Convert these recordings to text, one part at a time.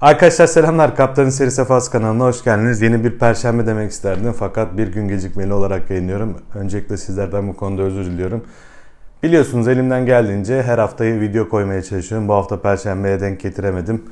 Arkadaşlar selamlar. Kaptanın Seri Sefası kanalına hoş geldiniz. Yeni bir perşembe demek isterdim fakat bir gün gecikmeli olarak yayınlıyorum. Öncelikle sizlerden bu konuda özür diliyorum. Biliyorsunuz elimden geldiğince her haftayı video koymaya çalışıyorum. Bu hafta perşembeye denk getiremedim.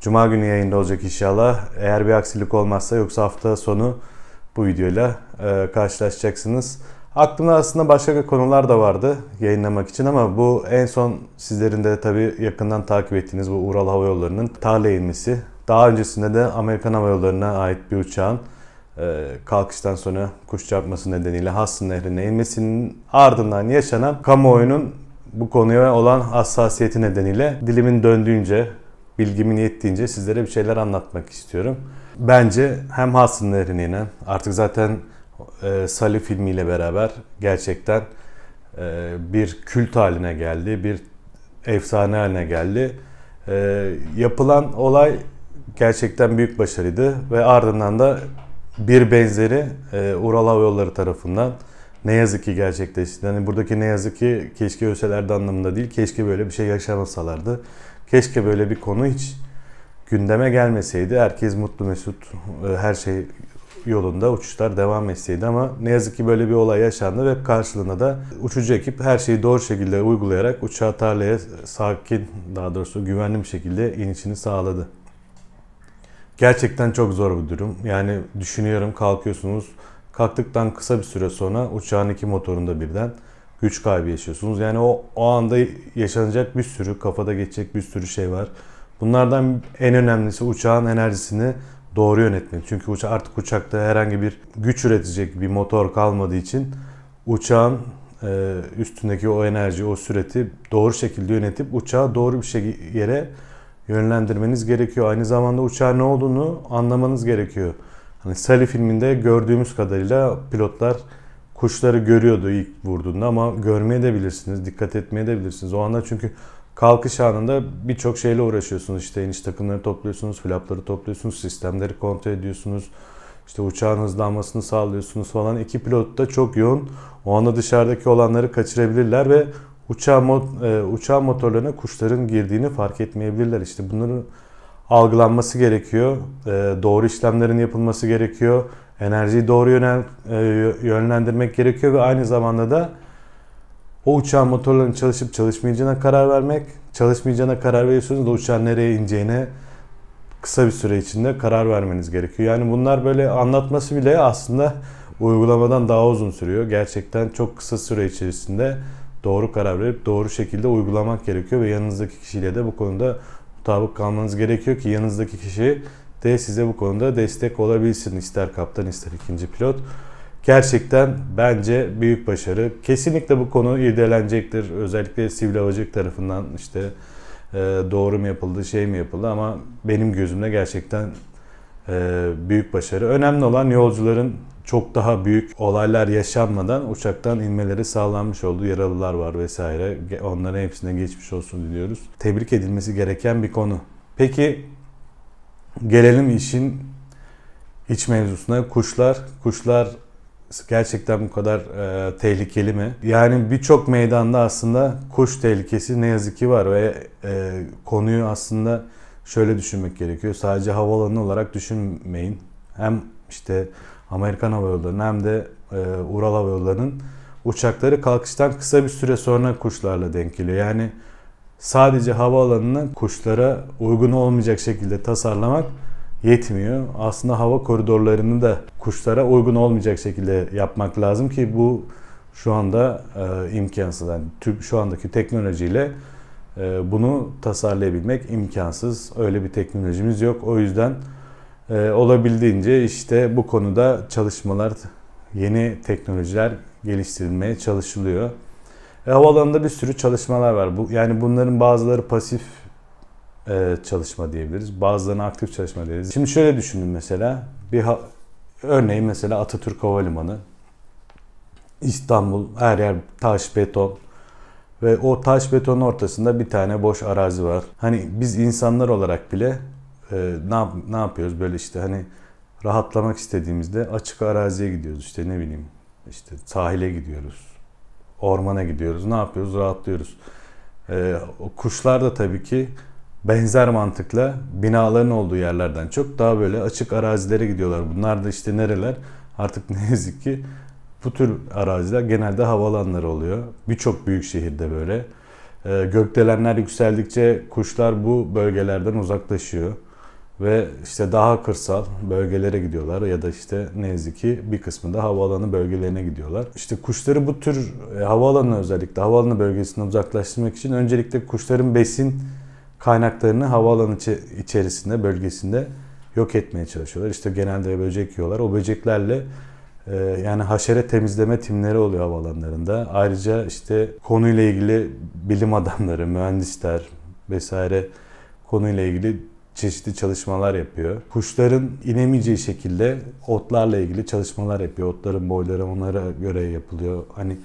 Cuma günü yayında olacak inşallah. Eğer bir aksilik olmazsa yoksa hafta sonu bu videoyla e, karşılaşacaksınız. Aklımda aslında başka konular da vardı yayınlamak için ama bu en son sizlerin de tabii yakından takip ettiğiniz bu Ural Hava Yolları'nın tarla inmesi. Daha öncesinde de Amerikan Hava Yolları'na ait bir uçağın e, kalkıştan sonra kuş çarpması nedeniyle Hudson Nehri'ne inmesinin ardından yaşanan kamuoyunun bu konuya olan hassasiyeti nedeniyle dilimin döndüğünce, bilgimin yettiğince sizlere bir şeyler anlatmak istiyorum. Bence hem Hudson Nehri'ne artık zaten e, Sally filmiyle beraber gerçekten e, bir kült haline geldi, bir efsane haline geldi. E, yapılan olay gerçekten büyük başarıydı ve ardından da bir benzeri e, Ural Hava tarafından ne yazık ki gerçekleşti. Yani buradaki ne yazık ki keşke ölselerdi anlamında değil, keşke böyle bir şey yaşamasalardı. Keşke böyle bir konu hiç gündeme gelmeseydi. Herkes mutlu mesut, e, her şey yolunda uçuşlar devam etseydi ama ne yazık ki böyle bir olay yaşandı ve karşılığında da uçucu ekip her şeyi doğru şekilde uygulayarak uçağı tarlaya sakin daha doğrusu güvenli bir şekilde inişini sağladı. Gerçekten çok zor bir durum. Yani düşünüyorum kalkıyorsunuz. Kalktıktan kısa bir süre sonra uçağın iki motorunda birden güç kaybı yaşıyorsunuz. Yani o, o anda yaşanacak bir sürü, kafada geçecek bir sürü şey var. Bunlardan en önemlisi uçağın enerjisini doğru yönetmek. Çünkü uça artık uçakta herhangi bir güç üretecek bir motor kalmadığı için uçağın e, üstündeki o enerji, o süreti doğru şekilde yönetip uçağı doğru bir şey yere yönlendirmeniz gerekiyor. Aynı zamanda uçağın ne olduğunu anlamanız gerekiyor. Hani Sally filminde gördüğümüz kadarıyla pilotlar kuşları görüyordu ilk vurduğunda ama görmeye de bilirsiniz, dikkat etmeye de bilirsiniz. O anda çünkü kalkış anında birçok şeyle uğraşıyorsunuz. İşte iniş takımları topluyorsunuz, flapları topluyorsunuz, sistemleri kontrol ediyorsunuz. İşte uçağın hızlanmasını sağlıyorsunuz falan. İki pilot da çok yoğun. O anda dışarıdaki olanları kaçırabilirler ve uçağın, mot e, uçağın motorlarına kuşların girdiğini fark etmeyebilirler. İşte bunların algılanması gerekiyor. E, doğru işlemlerin yapılması gerekiyor. Enerjiyi doğru e, yönlendirmek gerekiyor ve aynı zamanda da o uçağın motorlarının çalışıp çalışmayacağına karar vermek, çalışmayacağına karar veriyorsunuz da uçağın nereye ineceğine kısa bir süre içinde karar vermeniz gerekiyor. Yani bunlar böyle anlatması bile aslında uygulamadan daha uzun sürüyor. Gerçekten çok kısa süre içerisinde doğru karar verip doğru şekilde uygulamak gerekiyor ve yanınızdaki kişiyle de bu konuda mutabık kalmanız gerekiyor ki yanınızdaki kişi de size bu konuda destek olabilsin. İster kaptan ister ikinci pilot. Gerçekten bence büyük başarı. Kesinlikle bu konu irdelenecektir. Özellikle sivil havacılık tarafından işte e, doğru mu yapıldı, şey mi yapıldı ama benim gözümde gerçekten e, büyük başarı. Önemli olan yolcuların çok daha büyük olaylar yaşanmadan uçaktan inmeleri sağlanmış oldu. Yaralılar var vesaire. Onların hepsine geçmiş olsun diliyoruz. Tebrik edilmesi gereken bir konu. Peki gelelim işin iç mevzusuna. Kuşlar, kuşlar gerçekten bu kadar e, tehlikeli mi? Yani birçok meydanda aslında kuş tehlikesi ne yazık ki var ve e, konuyu aslında şöyle düşünmek gerekiyor. Sadece havaalanı olarak düşünmeyin. Hem işte Amerikan Hava Yolları'nın hem de e, Ural Hava Yolları'nın uçakları kalkıştan kısa bir süre sonra kuşlarla denk geliyor. Yani sadece havaalanını kuşlara uygun olmayacak şekilde tasarlamak yetmiyor. Aslında hava koridorlarını da kuşlara uygun olmayacak şekilde yapmak lazım ki bu şu anda e, imkansız. Yani şu andaki teknolojiyle e, bunu tasarlayabilmek imkansız. Öyle bir teknolojimiz yok. O yüzden e, olabildiğince işte bu konuda çalışmalar, yeni teknolojiler geliştirilmeye çalışılıyor. E, havaalanında bir sürü çalışmalar var. Bu, yani bunların bazıları pasif e, çalışma diyebiliriz. Bazılarına aktif çalışma diyebiliriz. Şimdi şöyle düşünün mesela. Bir ha, örneğin mesela Atatürk Havalimanı. İstanbul her yer taş beton ve o taş betonun ortasında bir tane boş arazi var. Hani biz insanlar olarak bile e, ne, yap, ne yapıyoruz böyle işte hani rahatlamak istediğimizde açık araziye gidiyoruz işte ne bileyim işte sahile gidiyoruz ormana gidiyoruz ne yapıyoruz rahatlıyoruz. E, kuşlar da tabii ki benzer mantıkla binaların olduğu yerlerden çok daha böyle açık arazilere gidiyorlar. Bunlar da işte nereler? Artık ne yazık ki bu tür araziler genelde havalanları oluyor. Birçok büyük şehirde böyle. Ee, gökdelenler yükseldikçe kuşlar bu bölgelerden uzaklaşıyor ve işte daha kırsal bölgelere gidiyorlar ya da işte ne yazık ki bir kısmı da havaalanı bölgelerine gidiyorlar. İşte kuşları bu tür e, havaalanı özellikle havaalanı bölgesinden uzaklaştırmak için öncelikle kuşların besin kaynaklarını havaalanı içerisinde bölgesinde yok etmeye çalışıyorlar. İşte genelde böcek yiyorlar. O böceklerle e, yani haşere temizleme timleri oluyor havaalanlarında. Ayrıca işte konuyla ilgili bilim adamları, mühendisler vesaire konuyla ilgili çeşitli çalışmalar yapıyor. Kuşların inemeyeceği şekilde otlarla ilgili çalışmalar yapıyor. Otların boyları onlara göre yapılıyor. Hani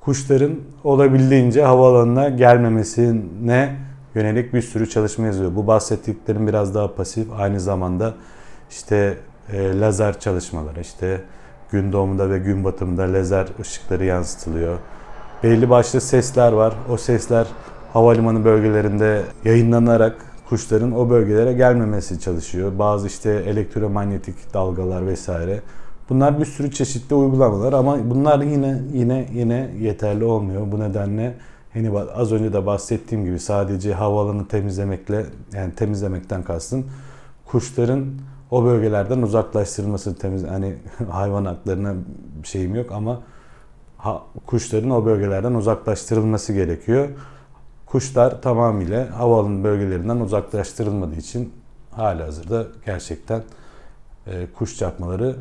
kuşların olabildiğince havaalanına gelmemesine yönelik bir sürü çalışma yazıyor. Bu bahsettiklerim biraz daha pasif. Aynı zamanda işte e, lazer çalışmaları, işte gün doğumunda ve gün batımında lazer ışıkları yansıtılıyor. Belli başlı sesler var. O sesler havalimanı bölgelerinde yayınlanarak kuşların o bölgelere gelmemesi çalışıyor. Bazı işte elektromanyetik dalgalar vesaire. Bunlar bir sürü çeşitli uygulamalar ama bunlar yine yine yine yeterli olmuyor. Bu nedenle hani az önce de bahsettiğim gibi sadece havaalanı temizlemekle yani temizlemekten kastım kuşların o bölgelerden uzaklaştırılması temiz hani hayvan haklarına şeyim yok ama ha, kuşların o bölgelerden uzaklaştırılması gerekiyor. Kuşlar tamamıyla havaalanı bölgelerinden uzaklaştırılmadığı için hala hazırda gerçekten e, kuş çarpmaları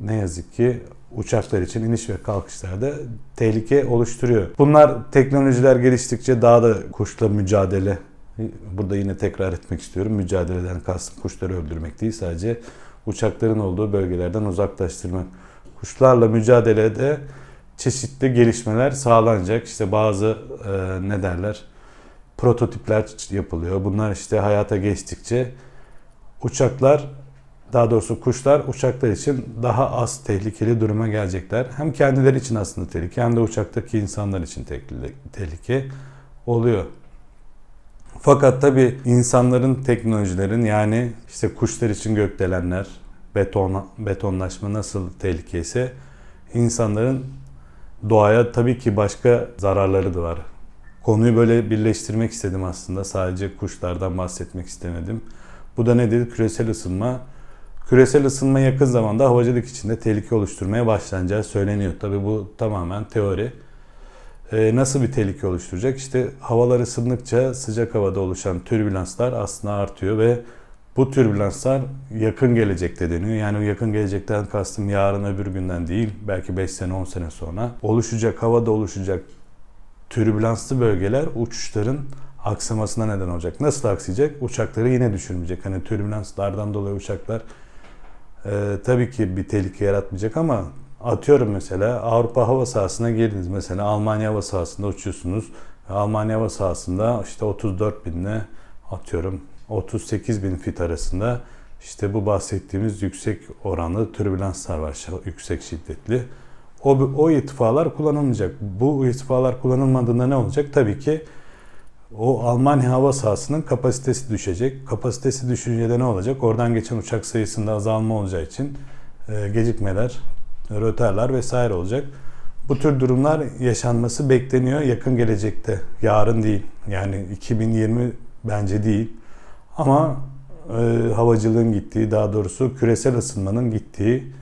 ne yazık ki uçaklar için iniş ve kalkışlarda tehlike oluşturuyor. Bunlar teknolojiler geliştikçe daha da kuşla mücadele Burada yine tekrar etmek istiyorum. Mücadeleden kastım kuşları öldürmek değil sadece uçakların olduğu bölgelerden uzaklaştırmak. Kuşlarla mücadelede çeşitli gelişmeler sağlanacak. İşte bazı e, ne derler prototipler yapılıyor. Bunlar işte hayata geçtikçe uçaklar daha doğrusu kuşlar uçaklar için daha az tehlikeli duruma gelecekler. Hem kendileri için aslında tehlike hem de uçaktaki insanlar için tehlike oluyor. Fakat tabi insanların teknolojilerin yani işte kuşlar için gökdelenler, beton, betonlaşma nasıl tehlike ise insanların doğaya tabii ki başka zararları da var. Konuyu böyle birleştirmek istedim aslında. Sadece kuşlardan bahsetmek istemedim. Bu da nedir? Küresel ısınma. Küresel ısınma yakın zamanda havacılık içinde tehlike oluşturmaya başlanacağı söyleniyor. Tabi bu tamamen teori. Ee, nasıl bir tehlike oluşturacak? İşte havalar ısındıkça sıcak havada oluşan türbülanslar aslında artıyor ve bu türbülanslar yakın gelecekte deniyor. Yani yakın gelecekten kastım yarın öbür günden değil, belki 5 sene 10 sene sonra oluşacak, havada oluşacak türbülanslı bölgeler uçuşların aksamasına neden olacak. Nasıl aksayacak? Uçakları yine düşürmeyecek. Hani türbülanslardan dolayı uçaklar e, tabii ki bir tehlike yaratmayacak ama atıyorum mesela Avrupa hava sahasına girdiniz. Mesela Almanya hava sahasında uçuyorsunuz. Almanya hava sahasında işte 34 binle atıyorum 38 bin fit arasında işte bu bahsettiğimiz yüksek oranlı türbülanslar var. Yüksek şiddetli. O, o irtifalar kullanılmayacak. Bu irtifalar kullanılmadığında ne olacak? Tabii ki o Almanya hava sahasının kapasitesi düşecek. Kapasitesi düşünce de ne olacak? Oradan geçen uçak sayısında azalma olacağı için e, gecikmeler, rötarlar vesaire olacak. Bu tür durumlar yaşanması bekleniyor yakın gelecekte. Yarın değil. Yani 2020 bence değil. Ama e, havacılığın gittiği, daha doğrusu küresel ısınmanın gittiği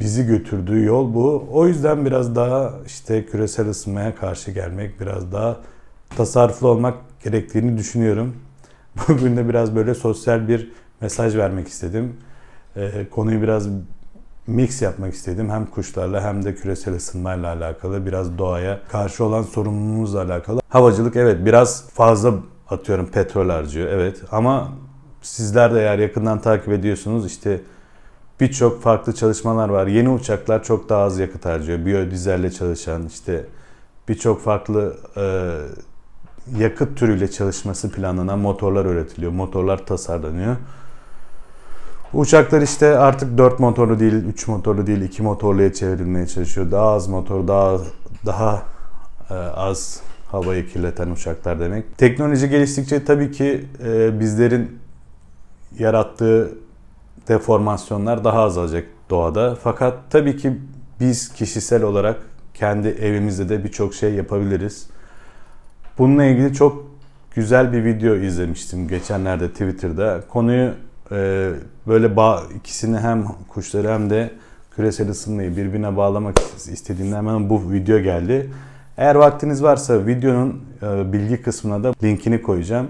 bizi götürdüğü yol bu. O yüzden biraz daha işte küresel ısınmaya karşı gelmek, biraz daha tasarruflu olmak gerektiğini düşünüyorum. Bugün de biraz böyle sosyal bir mesaj vermek istedim. Ee, konuyu biraz mix yapmak istedim. Hem kuşlarla hem de küresel ısınmayla alakalı, biraz doğaya karşı olan sorumluluğumuzla alakalı. Havacılık evet biraz fazla atıyorum petrol harcıyor evet ama sizler de eğer yakından takip ediyorsunuz işte birçok farklı çalışmalar var. Yeni uçaklar çok daha az yakıt harcıyor. Biyodizelle çalışan işte birçok farklı e, yakıt türüyle çalışması planlanan motorlar üretiliyor. Motorlar tasarlanıyor. Uçaklar işte artık 4 motorlu değil, 3 motorlu değil, 2 motorluya çevrilmeye çalışıyor. Daha az motor, daha daha e, az havayı kirleten uçaklar demek. Teknoloji geliştikçe tabii ki e, bizlerin yarattığı deformasyonlar daha azalacak doğada. Fakat tabii ki biz kişisel olarak kendi evimizde de birçok şey yapabiliriz. Bununla ilgili çok güzel bir video izlemiştim geçenlerde Twitter'da. Konuyu e, böyle bağ, ikisini hem kuşları hem de küresel ısınmayı birbirine bağlamak istediğimde hemen bu video geldi. Eğer vaktiniz varsa videonun e, bilgi kısmına da linkini koyacağım.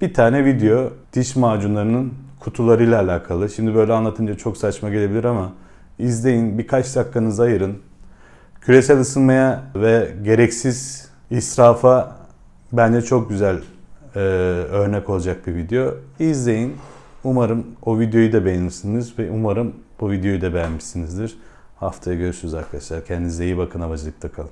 Bir tane video diş macunlarının kutularıyla alakalı. Şimdi böyle anlatınca çok saçma gelebilir ama izleyin birkaç dakikanızı ayırın. Küresel ısınmaya ve gereksiz israfa bence çok güzel e, örnek olacak bir video. İzleyin. Umarım o videoyu da beğenirsiniz ve umarım bu videoyu da beğenmişsinizdir. Haftaya görüşürüz arkadaşlar. Kendinize iyi bakın. Havacılıkta kalın.